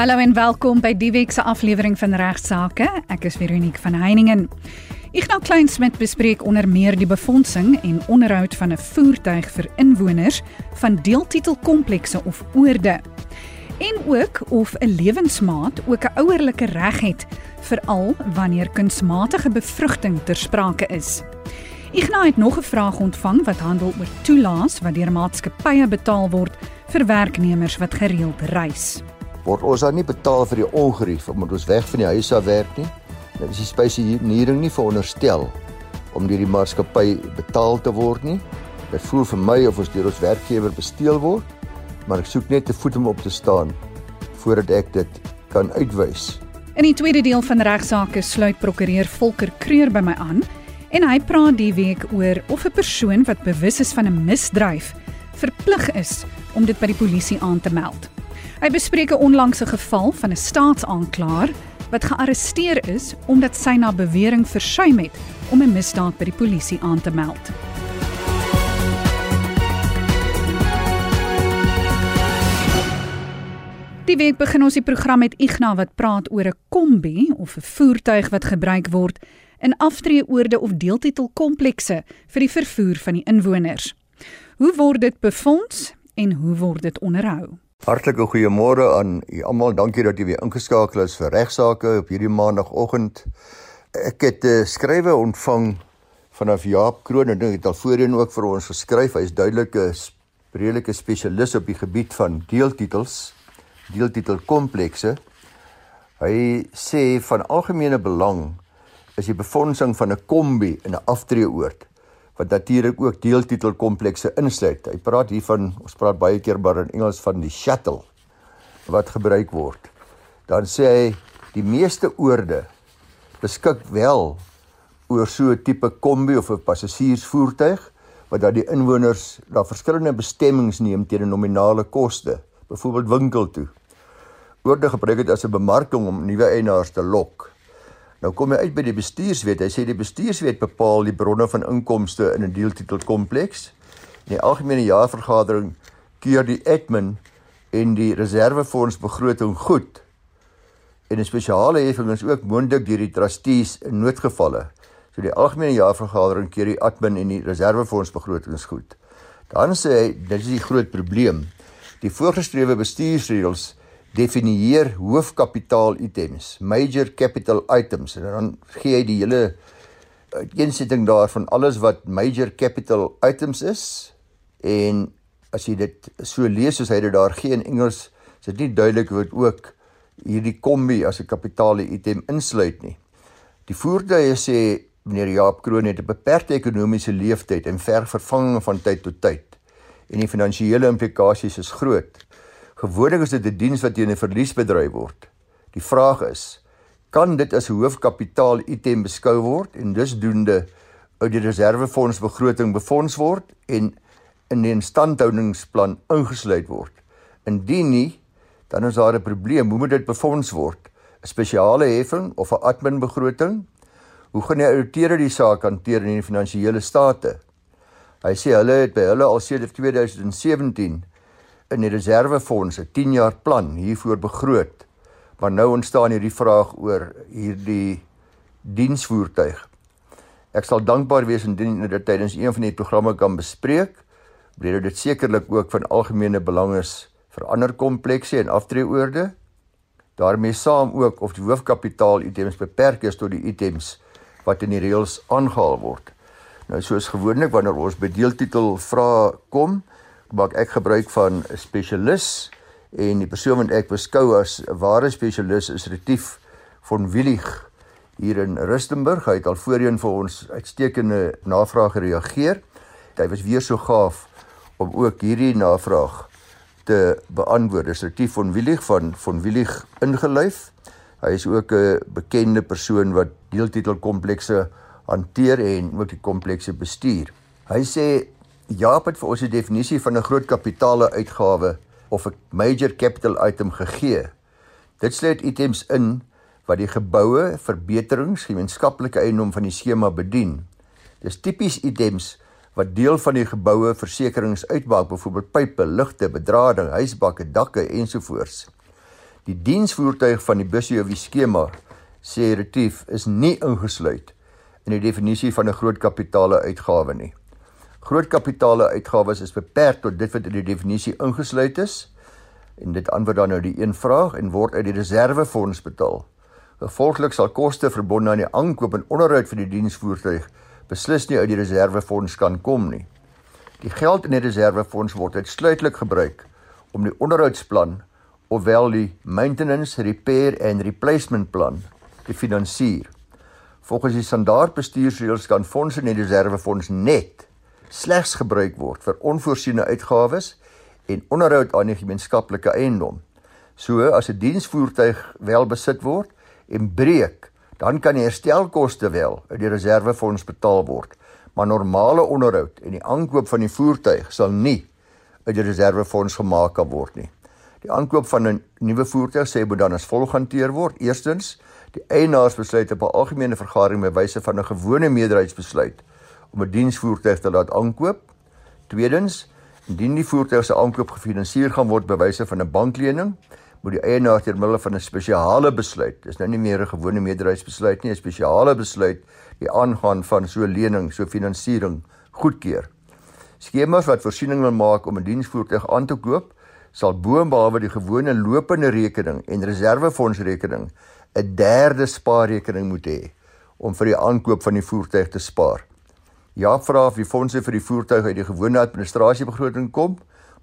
Hallo en welkom by die week se aflewering van Regsake. Ek is Veronique van Heiningen. Ignas Kleinsmid bespreek onder meer die befondsing en onderhoud van 'n voertuig vir inwoners van deeltitelkomplekse of oorde. En ook of 'n lewensmaat ook 'n ouerlike reg het, veral wanneer kunsmatige bevrugting ter sprake is. Ignas het nog 'n vraag ontvang wat handel oor toelaas wat deur maatskappye betaal word vir werknemers wat gereeld reis. Word ons dan nie betaal vir die ongerief omdat ons weg van die huis af werk nie? Nou is die spesiering nie veronderstel om deur die maatskappy betaal te word nie. Dit voel vir my of ons deur ons werkgewer besteel word, maar ek soek net 'n voet om op te staan voordat ek dit kan uitwys. In die tweede deel van regsaake sluit prokureur Volker Kreur by my aan en hy praat die week oor of 'n persoon wat bewus is van 'n misdryf verplig is om dit by die polisie aan te meld. Hy bespreek 'n onlangse geval van 'n staatsaanklaer wat gearresteer is omdat sy na bewering versuim het om 'n misdaad by die polisie aan te meld. Die week begin ons die program met Ignas wat praat oor 'n kombi of 'n voertuig wat gebruik word in aftreeoorde of deeltitelkomplekse vir die vervoer van die inwoners. Hoe word dit befonds en hoe word dit onderhou? Hartlike goeiemôre aan u almal. Dankie dat jy weer ingeskakel is vir regsaake op hierdie maandagooggend. Ek het 'n uh, skrywe ontvang vanaf Jaap Kroon en dit het al voorheen ook vir ons geskryf. Hy is duidelik 'n redelike spesialis op die gebied van deeltitels, deeltitelkomplekse. Hy sê van algemene belang is die befondsing van 'n kombi in 'n aftreeoord wat natuurlik ook deeltitelkomplekse insluit. Hy praat hier van ons praat baie keer maar in Engels van die shuttle wat gebruik word. Dan sê hy die meeste oorde beskik wel oor so 'n tipe kombi of 'n passasiersvoertuig wat dat die inwoners na verskillende bestemmings neem teen 'n nominale koste, byvoorbeeld winkel toe. Oorde gebruik dit as 'n bemarking om nuwe eienaars te lok. Nou kom hy uit by die bestuurswet. Hy sê die bestuurswet bepaal die bronne van inkomste in 'n deeltitelkompleks. In die algemene jaarvergadering keur die admin en die reservefonds begroting goed. En 'n spesiale heffing is ook moontlik deur die trustees in noodgevalle. So die algemene jaarvergadering keur die admin en die reservefonds begrotings goed. Dan sê hy dit is die groot probleem. Die voorgeskrewe bestuursreëls definieer hoofkapitaal items, major capital items en dan gee hy die hele uiteensetting daarvan alles wat major capital items is en as jy dit so lees soos hy dit daar gee in Engels, is dit nie duidelik wat ook hierdie kombi as 'n kapitaal item insluit nie. Die voertuie sê meneer Jaap Kroon het 'n beperkte ekonomiese leeftyd en ver vervanging van tyd tot tyd en die finansiële implikasies is groot. Gewoonlik is dit 'n diens wat teen 'n verlies bedryf word. Die vraag is, kan dit as hoofkapitaal item beskou word en dus doende uit die reservefonds begroting befonds word en in die instandhoudingsplan ingesluit word? Indien nie, dan is daar 'n probleem. Hoe moet dit befonds word? 'n Spesiale heffing of 'n admin begroting? Hoe gaan die ouditeur die saak hanteer in die finansiële state? Hy sê hulle het by hulle al sedert 2017 in die reservefonds 'n 10 jaar plan hiervoor begroot. Maar nou ontstaan hierdie vraag oor hierdie diensvoertuig. Ek sal dankbaar wees indien dit tydens een van die programme kan bespreek. Breed dit sekerlik ook van algemene belang is vir ander komplekse en aftreeoorde. daarmee saam ook of die hoofkapitaal items beperk is tot die items wat in die reëls aangehaal word. Nou soos gewoonlik wanneer ons by deeltitel vra kom, maak ek gebruik van 'n spesialis en die persoon wat ek beskou as 'n ware spesialis is Retief van Willig hier in Rustenburg. Hy het al voorheen vir ons uitstekende navrae gereageer. Hy was weer so gaaf om ook hierdie navraag te beantwoord. Dis Retief van Willig van van Willig ingelyf. Hy is ook 'n bekende persoon wat deeltitelkomplekse hanteer en ook die komplekse bestuur. Hy sê Jaap het vir ons 'n definisie van 'n groot kapitale uitgawe of 'n major capital item gegee. Dit sluit items in wat die geboue, verbeterings, gemeenskaplike eiendom van die skema bedien. Dis tipies items wat deel van die geboue versekerings uitmaak, byvoorbeeld pype, ligte, bedrading, huisbakke, dakke ensovoorts. Die diensvoertuig van die die skema sê retief is nie ingesluit in die definisie van 'n groot kapitale uitgawe nie. Groot kapitale uitgawes is beperk tot dit wat in die definisie ingesluit is en dit antwoord dan nou die een vraag en word uit die reservefonds betaal. Gevolglik sal koste verbonde aan die aankoop en onderhoud vir die diensvoertuig beslis nie uit die reservefonds kan kom nie. Die geld in die reservefonds word uitsluitlik gebruik om die onderhoudsplan ofwel die maintenance, repair en replacement plan te finansier. Volgens die standaard bestuursreëls kan fondse in die reservefonds net slegs gebruik word vir onvoorsiene uitgawes en onderhoud aan die gemeenskaplike eiendom. So as 'n diensvoertuig wel besit word en breek, dan kan die herstelkoste wel uit die reservefonds betaal word, maar normale onderhoud en die aankoop van die voertuig sal nie uit die reservefonds gemaak kan word nie. Die aankoop van 'n nuwe voertuig sê moet dan as volg hanteer word. Eerstens, die eienaarsbesluit op 'n algemene vergadering by wyse van 'n gewone meerderheidsbesluit om 'n diensvoertuig te laat aankoop. Tweedens, indien die voertuig se aankoop gefinansier gaan word by wyse van 'n banklening, moet die eienaar ter middel van 'n spesiale besluit, dis nou nie meer 'n gewone meerderheidsbesluit nie, 'n spesiale besluit, die aangaan van so lening, so finansiering goedkeur. Skemas wat voorsiening maak om 'n diensvoertuig aan te koop, sal boonbehalwe die gewone lopende rekening en reservefondsrekening 'n derde spaarrekening moet hê om vir die aankoop van die voertuig te spaar. Ja, vra of die fondse vir die voertuig uit die gewone administrasiebegroting kom,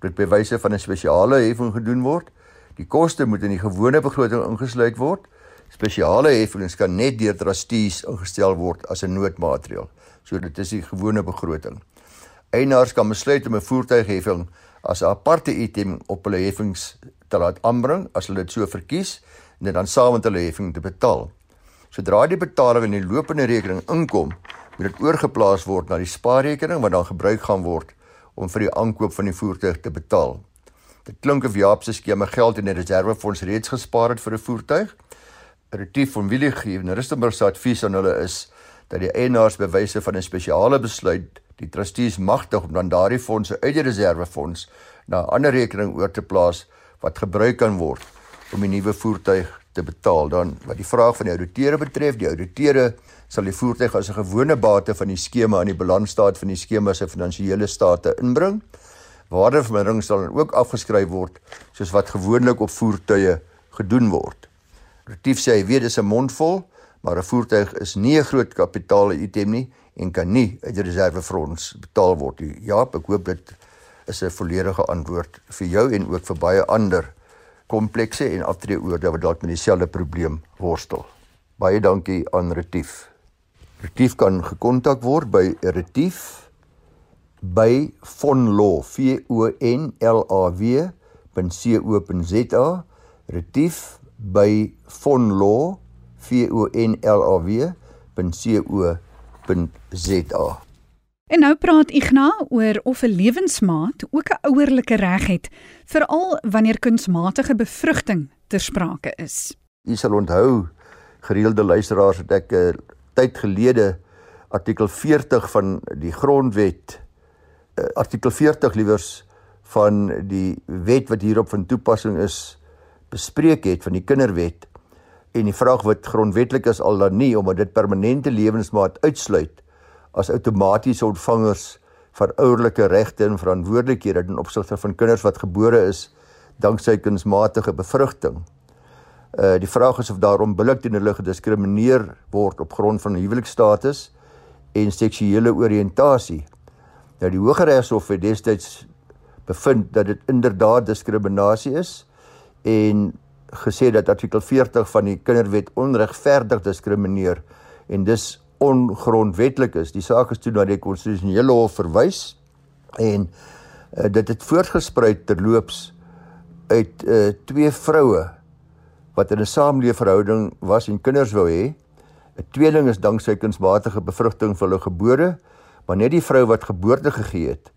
dit by wyse van 'n spesiale heffing gedoen word. Die koste moet in die gewone begroting ingesluit word. Spesiale heffings kan net deur trustees ingestel word as 'n noodmaatreël. So dit is die gewone begroting. Eienaars kan besluit om 'n voertuigheffing as 'n aparte item op hulle heffings te laat aanbring as hulle dit so verkies en dit dan saam met hulle heffing te betaal. Sodra die betaling in die lopende rekening inkom, moet dit oorgeplaas word na die spaarrekening wat dan gebruik gaan word om vir die aankoop van die voertuig te betaal. Dit klink of Jaap se skema geld in die reservefonds reeds gespaar het vir 'n voertuig. Retief van Willigie en Rustenburg se advies aan hulle is dat die eienaars bewyse van 'n spesiale besluit die trustees magtig om dan daardie fondse uit die reservefonds na 'n ander rekening oor te plaas wat gebruik kan word om die nuwe voertuig te betaal. Dan wat die vraag van die ouditeure betref, die ouditeure sal die voertuig as 'n gewone bate van die skema aan die balansstaat van die skema se finansiële state inbring. Waardevermindering sal dan ook afgeskryf word soos wat gewoonlik op voertuie gedoen word. Retief sê hy weet dis 'n mondvol, maar 'n voertuig is nie 'n groot kapitaal item nie en kan nie uit die reservefonds betaal word nie. Ja, ek hoop dit is 'n volledige antwoord vir jou en ook vir baie ander komplekse en aftreeoorde wat dalk met dieselfde probleem worstel. Baie dankie aan Retief. Retief kan gekontak word by Retief by Vonlaw V O N L A W .co.za Retief by Vonlaw V O N L A W .co www.rsg.za. En nou praat Ignas oor of 'n lewensmaat ook 'n ouerlike reg het, veral wanneer kunsmatige bevrugting ter sprake is. U sal onthou, gereelde luisteraars, dat ek 'n uh, tyd gelede artikel 40 van die grondwet uh, artikel 40 liewers van die wet wat hierop van toepassing is bespreek het van die kinderwet en die vraag wat grondwetlik is al dan nie omdat dit permanente lewensmaat uitsluit as outomatiese ontvangers van ouerlike regte en verantwoordelikhede in opsigte van kinders wat gebore is danksy kunsmatige bevrugting. Uh die vraag is of daarom billik teen hulle gediskrimineer word op grond van huwelikstatus en seksuele oriëntasie. Nou die Hooggeregshof het destyds bevind dat dit inderdaad diskriminasie is en gesê dat artikel 40 van die kinderwet onregverdig diskrimineer en dis ongrondwettig is. Die saak is toe na die konstitusionele hof verwys en uh, dit het voortgespruit terloops uit uh, twee vroue wat in 'n saamleefverhouding was en kinders wou hê. 'n Tweeling is danksy kunsmatige bevrugting vir hulle gebore, maar net die vrou wat geboorte gegee het,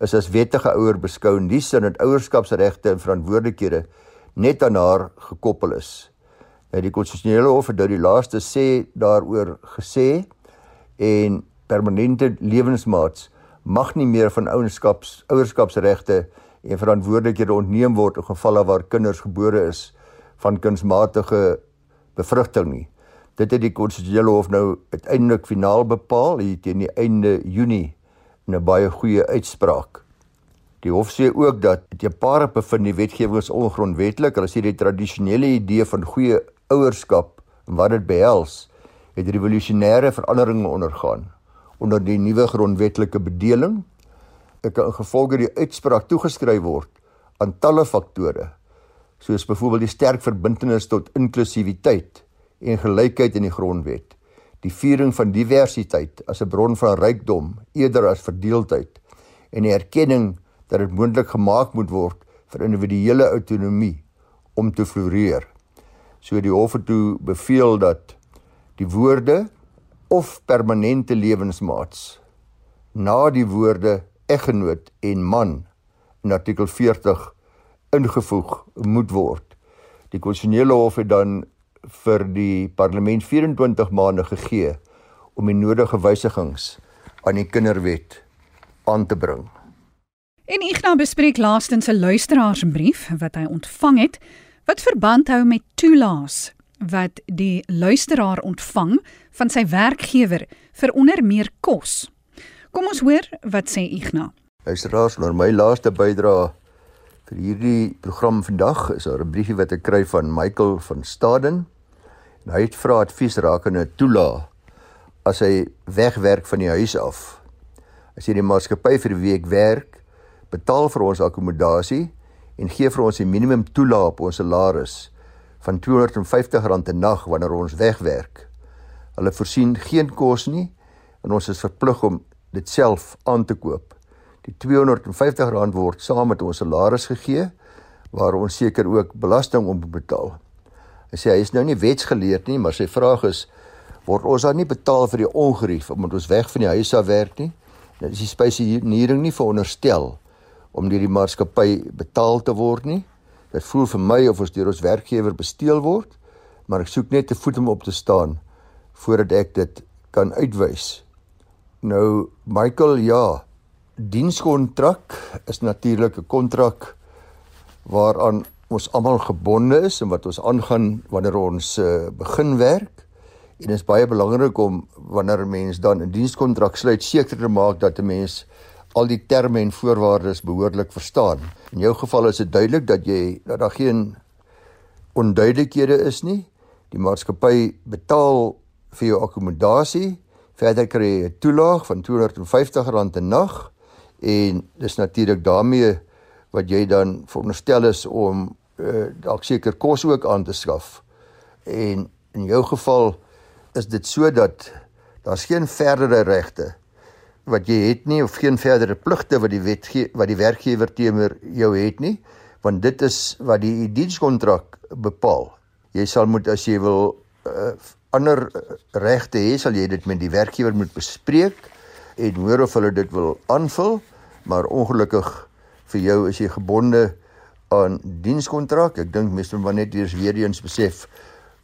is as wettige ouer beskou in die sin dat ouerskapsregte en verantwoordelikhede net aan haar gekoppel is. Nou die konstitusionele hof het nou die laaste sê daaroor gesê en permanente lewensmaats mag nie meer van ouenskaps ouerskapsregte en verantwoordelikhede ontneem word in gevalle waar kinders gebore is van kunsmatige bevrugting nie. Dit het die konstitusionele hof nou uiteindelik finaal bepaal hier teen die einde Junie in 'n baie goeie uitspraak. Die hof sê ook dat die paar bevind die wetgewing is ongrondwettig. Hulle sê die tradisionele idee van goeie ouerskap en wat dit behels, het revolusionêre veranderinge ondergaan onder die nuwe grondwetlike bedeling. Dit kan gevolge die uitspraak toegeskryf word aan talle faktore soos byvoorbeeld die sterk verbintenis tot inklusiwiteit en gelykheid in die grondwet, die viering van diversiteit as 'n bron van rykdom eerder as verdeeldheid en die erkenning dat dit moontlik gemaak moet word vir individuele autonomie om te floreer. So die hof het toe beveel dat die woorde of permanente lewensmaats na die woorde eggenoot en man in artikel 40 ingevoeg moet word. Die konstitusionele hof het dan vir die parlement 24 maande gegee om die nodige wysigings aan die kinderwet aan te bring. En Ignas bespreek laastens 'n luisteraarsbrief wat hy ontvang het wat verband hou met toelaas wat die luisteraar ontvang van sy werkgewer vir onder meer kos. Kom ons hoor wat sê Ignas. Luisteraars, nou my laaste bydrae vir hierdie program vandag is daar 'n briefie wat ek kry van Michael van Staden. En hy het vra advies rakende toela as hy wegwerk van die huis af. As jy die maatskappy vir die week werk, betaal vir ons akkommodasie en gee vir ons die minimum toela op ons salaris van R250 'n nag wanneer ons wegwerk. Hulle voorsien geen kos nie en ons is verplig om dit self aan te koop. Die R250 word saam met ons salaris gegee waar ons seker ook belasting om betaal. Hy sê hy is nou nie wetsgeleerd nie, maar sy vraag is word ons dan nie betaal vir die ongerief omdat ons weg van die huis af werk nie? Nou is die spesiering nie veronderstel om deur die maatskappy betaal te word nie. Dit voel vir my of ons deur ons werkgewer besteel word, maar ek soek net 'n voet om op te staan voordat ek dit kan uitwys. Nou Michael, ja, dienskontrak is natuurlik 'n kontrak waaraan ons almal gebonde is en wat ons aangaan wanneer ons uh, begin werk. En dit is baie belangrik om wanneer 'n mens dan 'n dienskontrak sluit seker te maak dat 'n mens al die terme en voorwaardes behoorlik verstaan. In jou geval is dit duidelik dat jy dat daar geen onduidelikhede is nie. Die maatskappy betaal vir jou akkommodasie. Verder kry jy 'n toelaag van R250 'n nag en dis natuurlik daarmee wat jy dan veronderstel is om uh, dalk seker kos ook aan te skaf. En in jou geval is dit so dat daar's geen verdere regte wat jy het nie of geen verdere pligte wat die wet wat die werkgewer teenoor jou het nie want dit is wat die dienskontrak bepaal. Jy sal moet as jy wil uh, ander regte hê, sal jy dit met die werkgewer moet bespreek en hoor of hulle dit wil aanvul, maar ongelukkig vir jou is jy gebonde aan dienskontrak. Ek dink mense moet net eers weer eens besef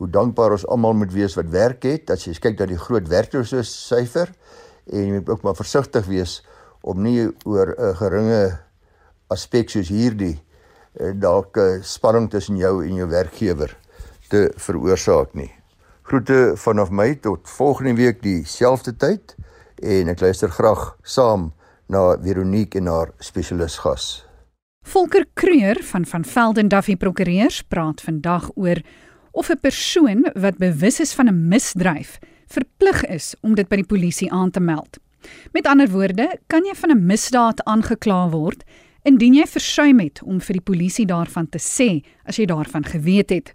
hoe dankbaar ons almal moet wees wat werk het. As jy kyk dat die groot werkloosheid syfer en jy moet ook maar versigtig wees om nie oor 'n geringe aspek soos hierdie eh, dalk 'n spanning tussen jou en jou werkgewer te veroorsaak nie. Groete vanaf my tot volgende week dieselfde tyd en ek luister graag saam na Veronique en haar spesialis gas. Volker Kreur van van Velden Duffy Prokureurs praat vandag oor of 'n persoon wat bewus is van 'n misdryf verplig is om dit by die polisie aan te meld. Met ander woorde, kan jy van 'n misdaad aangekla word indien jy versuim het om vir die polisie daarvan te sê as jy daarvan geweet het.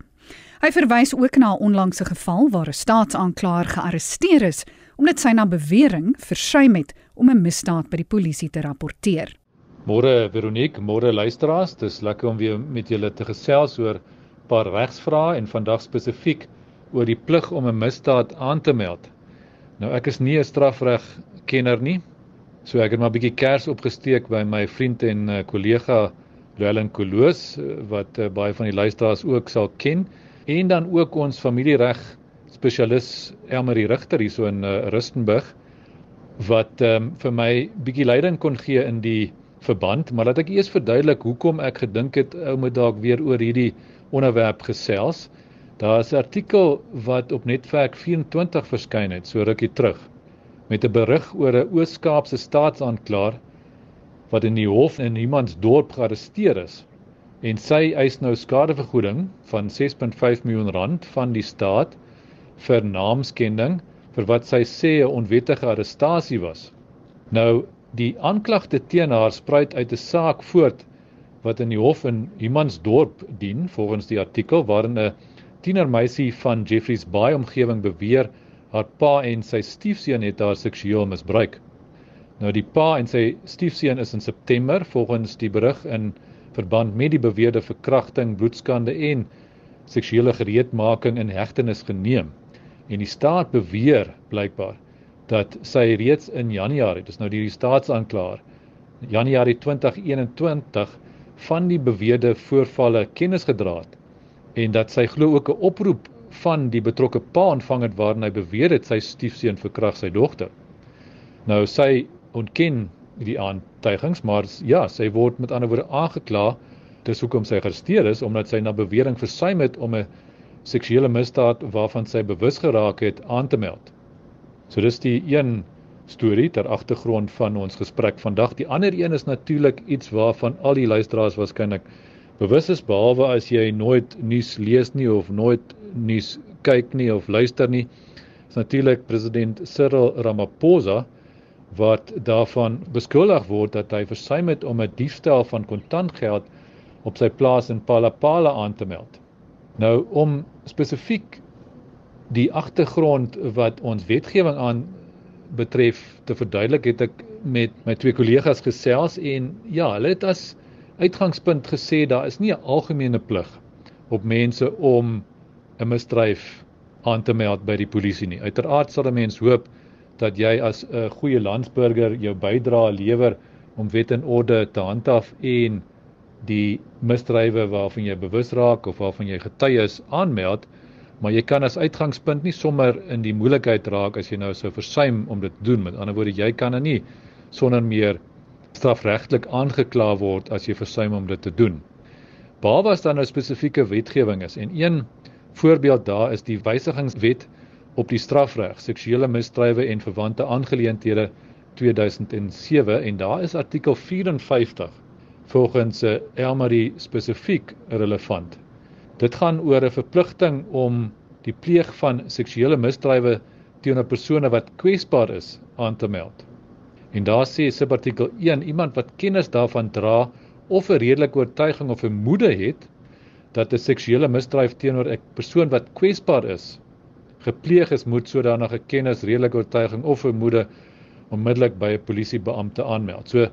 Hy verwys ook na 'n onlangse geval waar 'n staatsaanklaer gearresteer is omdat sy na bewering versuim het om 'n misdaad by die polisie te rapporteer. Môre Veronique, môre luisteraars, dis lekker om weer met julle te gesels oor 'n paar regsvrae en vandag spesifiek oor die plig om 'n misdaad aan te meld. Nou ek is nie 'n strafreg kenner nie, so ek het maar 'n bietjie kers opgesteek by my vriend en uh, kollega Lellen Koloos wat uh, baie van die luisteraars ook sal ken en dan ook ons familiereg spesialis Elmarie Rigter hier so in uh, Rustenburg wat um, vir my bietjie leiding kon gee in die verband, maar laat ek eers verduidelik hoekom ek gedink het ou moet dalk weer oor hierdie onderwerp gesels. Daar is 'n artikel wat op Netwerk 24 verskyn het so rukkie terug met 'n berig oor 'n Oos-Kaapse staatsaanklaer wat in die hof in Niemandsdorp gearresteer is en sy eis nou skadevergoeding van 6.5 miljoen rand van die staat vir naamskending vir wat sy sê 'n onwettige arrestasie was. Nou Die aanklagte teen haar spruit uit 'n saak voort wat in die hof in Humansdorp dien volgens die artikel waarin 'n tienermeisie van Jeffreys Bay omgewing beweer haar pa en sy stiefseun het haar seksueel misbruik. Nou die pa en sy stiefseun is in September volgens die berig in verband met die beweerde verkrachting, bloedskande en seksuele gereedmaking in hegtenis geneem. En die staat beweer blykbaar dat sy reeds in Januarie, dis nou die staatsaanklaer, Januarie 2021 van die beweerde voorvalle kennis gedra het en dat sy glo ook 'n oproep van die betrokke pa ontvang het waarin hy beweer het sy stiefseun verkragt sy dogter. Nou sy ontken die aantuigings, maar ja, sy word met ander woorde aangekla dis hoekom sy gearresteer is omdat sy na bewering versuim het om 'n seksuele misdaad waarvan sy bewus geraak het aan te meld. So dis die een storie ter agtergrond van ons gesprek vandag. Die ander een is natuurlik iets waarvan al die luisteraars waarskynlik bewus is behalwe as jy nooit nuus lees nie of nooit nuus kyk nie of luister nie. Is natuurlik president Cyril Ramaphosa wat daarvan beskuldig word dat hy versuim het om 'n diefstal van kontantgeld op sy plaas in Palapala aan te meld. Nou om spesifiek die agtergrond wat ons wetgewing aan betref te verduidelik het ek met my twee kollegas gesels en ja, hulle het as uitgangspunt gesê daar is nie 'n algemene plig op mense om 'n misdryf aan te meld by die polisie nie. Uiteraard sal 'n mens hoop dat jy as 'n goeie landsburger jou bydrae lewer om wet en orde te handhaaf en die misdrywe waarvan jy bewus raak of waarvan jy getuie is aanmeld maar jy kan as uitgangspunt nie sommer in die moeilikheid raak as jy nou sou versuim om dit te doen. Met ander woorde, jy kan dan nie sonder meer strafregtelik aangekla word as jy versuim om dit te doen. Behalwe as daar nou spesifieke wetgewing is en een voorbeeld daar is die wysigingswet op die strafreg, seksuele misdrywe en verwante aangeleenthede 2007 en daar is artikel 54 volgens uh, Elmarie spesifiek relevant Dit gaan oor 'n verpligting om die pleeg van seksuele misdrywe teenoor persone wat kwesbaar is aan te meld. En daar sê subartikel 1 iemand wat kennis daarvan dra of 'n redelike oortuiging of vermoede het dat 'n seksuele misdryf teenoor 'n persoon wat kwesbaar is gepleeg is, moet sodanige kennis, redelike oortuiging of vermoede onmiddellik by 'n polisiebeampte aanmeld. So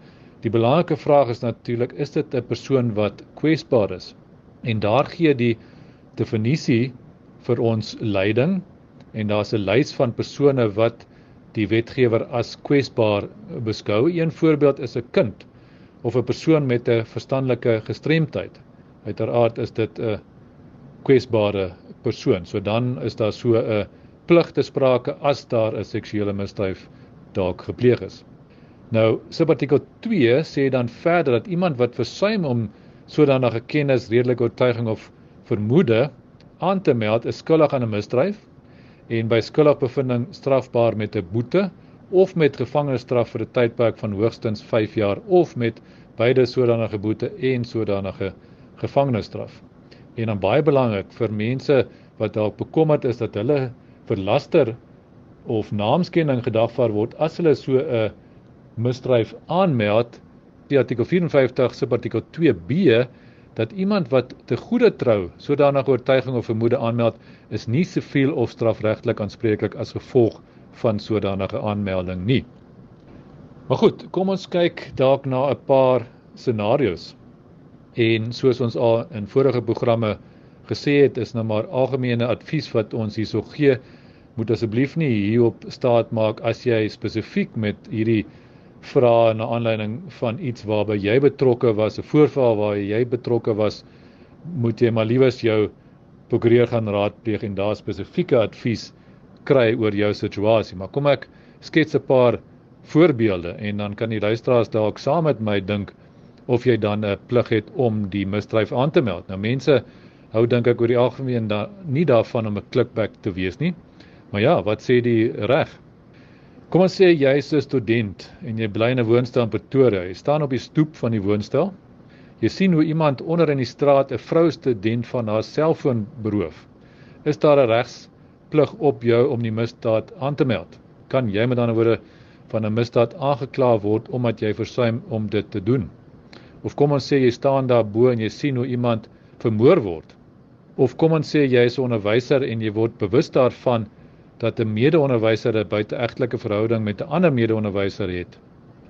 die belangrike vraag is natuurlik is dit 'n persoon wat kwesbaar is? En daar gee die definisie vir ons leiding en daar's 'n lys van persone wat die wetgewer as kwesbaar beskou. Een voorbeeld is 'n kind of 'n persoon met 'n verstandelike gestremdheid. Uiteraard is dit 'n kwesbare persoon. So dan is daar so 'n plig te sprake as daar 'n seksuele misdrijf dalk gepleeg is. Nou, subartikel 2 sê dan verder dat iemand wat versuim om sodanige kennis, redelike oortuiging of vermoede aan te meld is skuldig aan 'n misdrijf en by skuldigbevinding strafbaar met 'n boete of met gevangenisstraf vir 'n tydperk van hoogstens 5 jaar of met beide sodanige boete en sodanige gevangenisstraf. En dan baie belangrik vir mense wat dalk bekommerd is dat hulle verlaster of naamskending gedagvaar word as hulle so 'n misdrijf aanmeld die artikel 54 subartikel 2b dat iemand wat te goeie trou sodanige oortuiging of vermoede aanmeld is nie siviel of strafregtelik aanspreeklik as gevolg van sodanige aanmelding nie. Maar goed, kom ons kyk dalk na 'n paar scenario's. En soos ons al in vorige programme gesê het, is nou maar algemene advies wat ons hierso gee, moet asseblief nie hierop staat maak as jy spesifiek met hierdie vra na aanleiding van iets waarby jy betrokke was, 'n voorval waar jy betrokke was, moet jy maar liewes jou prokureur gaan raadpleeg en daar spesifieke advies kry oor jou situasie. Maar kom ek skets 'n paar voorbeelde en dan kan die luisteraars dalk saam met my dink of jy dan 'n plig het om die misdryf aan te meld. Nou mense hou dink ek oor die algemeen da nie daarvan om 'n klikback te wees nie. Maar ja, wat sê die reg? Kom ons sê jy is 'n student en jy bly in 'n woonstel in Pretoria. Jy staan op die stoep van die woonstel. Jy sien hoe iemand onder in die straat 'n vrou student van haar selfoon beroof. Is daar 'n regsplig op jou om die misdaad aan te meld? Kan jy met ander woorde van 'n misdaad aangekla word omdat jy versuim om dit te doen? Of kom ons sê jy staan daar bo en jy sien hoe iemand vermoor word. Of kom ons sê jy is 'n onderwyser en jy word bewus daarvan dat 'n mede-onderwyser 'n buiteegtelike verhouding met 'n ander mede-onderwyser het.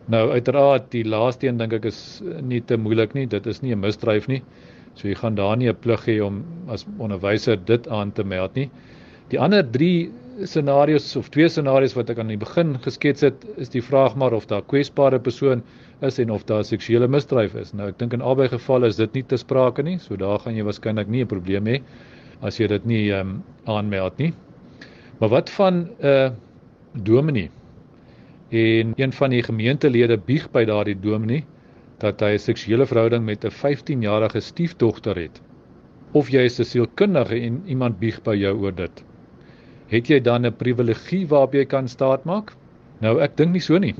Nou uiteraard die laaste een dink ek is nie te moeilik nie. Dit is nie 'n misdryf nie. So jy gaan daar nie 'n plig hê om as onderwyser dit aan te meld nie. Die ander 3 scenario's of twee scenario's wat ek aan die begin geskets het, is die vraag maar of daar kwesbare persoon is en of daar seksuele misdryf is. Nou ek dink in albei gevalle is dit nie te sprake nie, so daar gaan jy waarskynlik nie 'n probleem hê as jy dit nie ehm um, aanmeld nie. Maar wat van 'n uh, dominee? En een van die gemeentelede bieg by daardie dominee dat hy 'n seksuele verhouding met 'n 15-jarige stiefdogter het. Of jy is 'n sielkundige en iemand bieg by jou oor dit. Het jy dan 'n privilegie waarop jy kan staatmaak? Nou ek dink nie so nie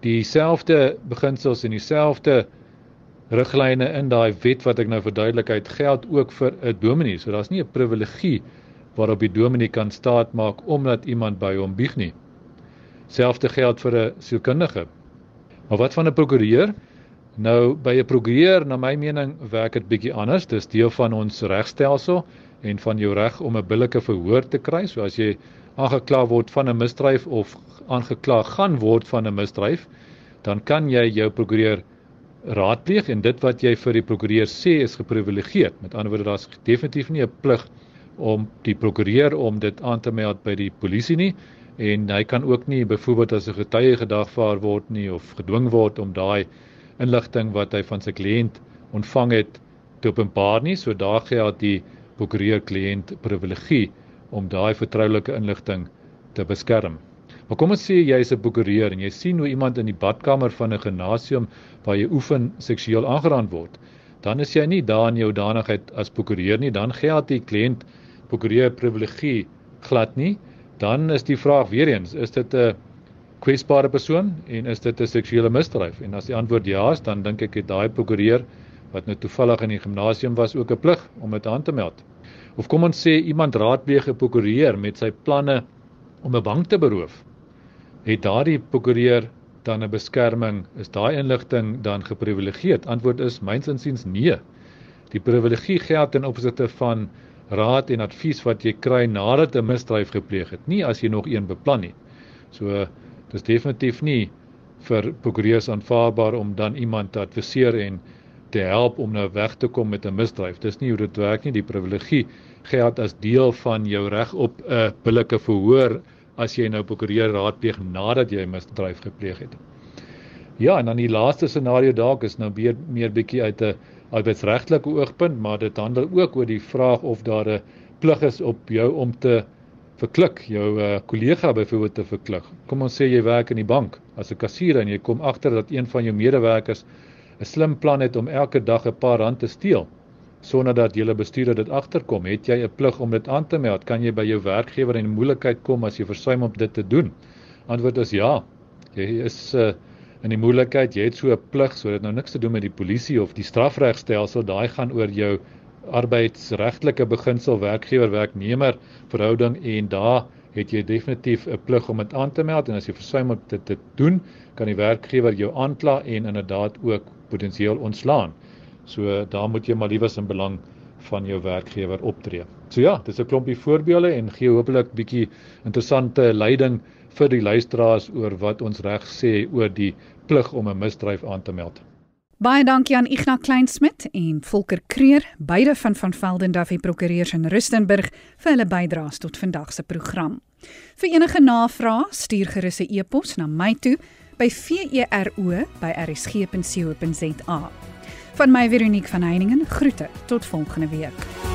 dieselfde beginsels en dieselfde riglyne in daai wet wat ek nou verduidelikheid geld ook vir 'n dominee. So daar's nie 'n privilegie waarop die dominee kan staat maak omdat iemand by hom bieg nie. Selfde geld vir 'n sielkundige. Maar wat van 'n prokureur? Nou by 'n prokureur, na my mening, werk dit bietjie anders. Dis deel van ons regstelsel en van jou reg om 'n billike verhoor te kry. So as jy aangekla word van 'n misdryf of aangekla gaan word van 'n misdryf, dan kan jy jou prokureur raadpleeg en dit wat jy vir die prokureur sê is geprivilegeerd. Met ander woorde, daar's definitief nie 'n plig om die prokureur om dit aan te meld by die polisie nie en hy kan ook nie byvoorbeeld as 'n getuie gedagvaar word nie of gedwing word om daai inligting wat hy van sy kliënt ontvang het te openbaar nie. So daar geld die prokureur kliënt privilegie om daai vertroulike inligting te beskerm. Maar kom ons sê jy is 'n prokureur en jy sien hoe iemand in die badkamer van 'n gimnasium waar jy oefen seksueel aangeraan word. Dan is jy nie daar in jou danigheid as prokureur nie, dan geld die kliënt prokureur privilegie glad nie. Dan is die vraag weer eens, is dit 'n kwesbare persoon en is dit 'n seksuele misdryf? En as die antwoord ja is, dan dink ek het daai prokureur wat nou toevallig in die gimnasium was ook 'n plig om dit aan te meld. Of kom ons sê iemand raadpleeg 'n prokureur met sy planne om 'n bank te beroof. Het daardie prokureur dan 'n beskerming? Is daai inligting dan geprivilegeerd? Antwoord is myns insiens nee. Die privilegie geld ten opsigte van raad en advies wat jy kry nadat 'n misdryf gepleeg het, nie as jy nog een beplan nie. So dis definitief nie vir prokureurs aanvaarbaar om dan iemand te adviseer en te help om nou weg te kom met 'n misdryf. Dis nie hoe dit werk nie. Die privilegie geld as deel van jou reg op 'n billike verhoor as jy nou prokureur raadpleeg nadat jy 'n misdryf gepleeg het. Ja, en dan die laaste scenario dalk is nou meer meer bietjie uit 'n arbeidsregtelike oogpunt, maar dit handel ook oor die vraag of daar 'n plig is op jou om te verklik jou uh, kollega byvoorbeeld te verklik. Kom ons sê jy werk in die bank as 'n kassier en jy kom agter dat een van jou medewerkers 'n slim plan het om elke dag 'n paar rand te steel sonder dat julle bestuurder dit agterkom, het jy 'n plig om dit aan te meld. Kan jy by jou werkgewer in moeilikheid kom as jy versuim om dit te doen? Antwoord is ja. Jy is uh, in die moeilikheid, jy het so 'n plig, so dit nou niks te doen met die polisie of die strafregstelsel, daai gaan oor jou arbeidsregtelike beginsel werkgewer werknemer verhouding en daar het jy definitief 'n plig om dit aan te meld en as jy versuim om dit te doen, kan die werkgewer jou aankla en inderdaad ook potensieel ontslaan. So daar moet jy maar liewers in belang van jou werkgewer optree. So ja, dis 'n klompie voorbeelde en gee hopelik bietjie interessante leiding vir die luisteraars oor wat ons reg sê oor die plig om 'n misdryf aan te meld. Baie dankie aan Ignas Kleinsmid en Volker Kreer, beide van van Velden Duffy Prokureurs in Rustenburg vir hulle bydraes tot vandag se program. Vir enige navrae, stuur gerus 'n e-pos na my toe by vero@rsg.co.za. Van my Veronique van Heiningen groete tot volgende week.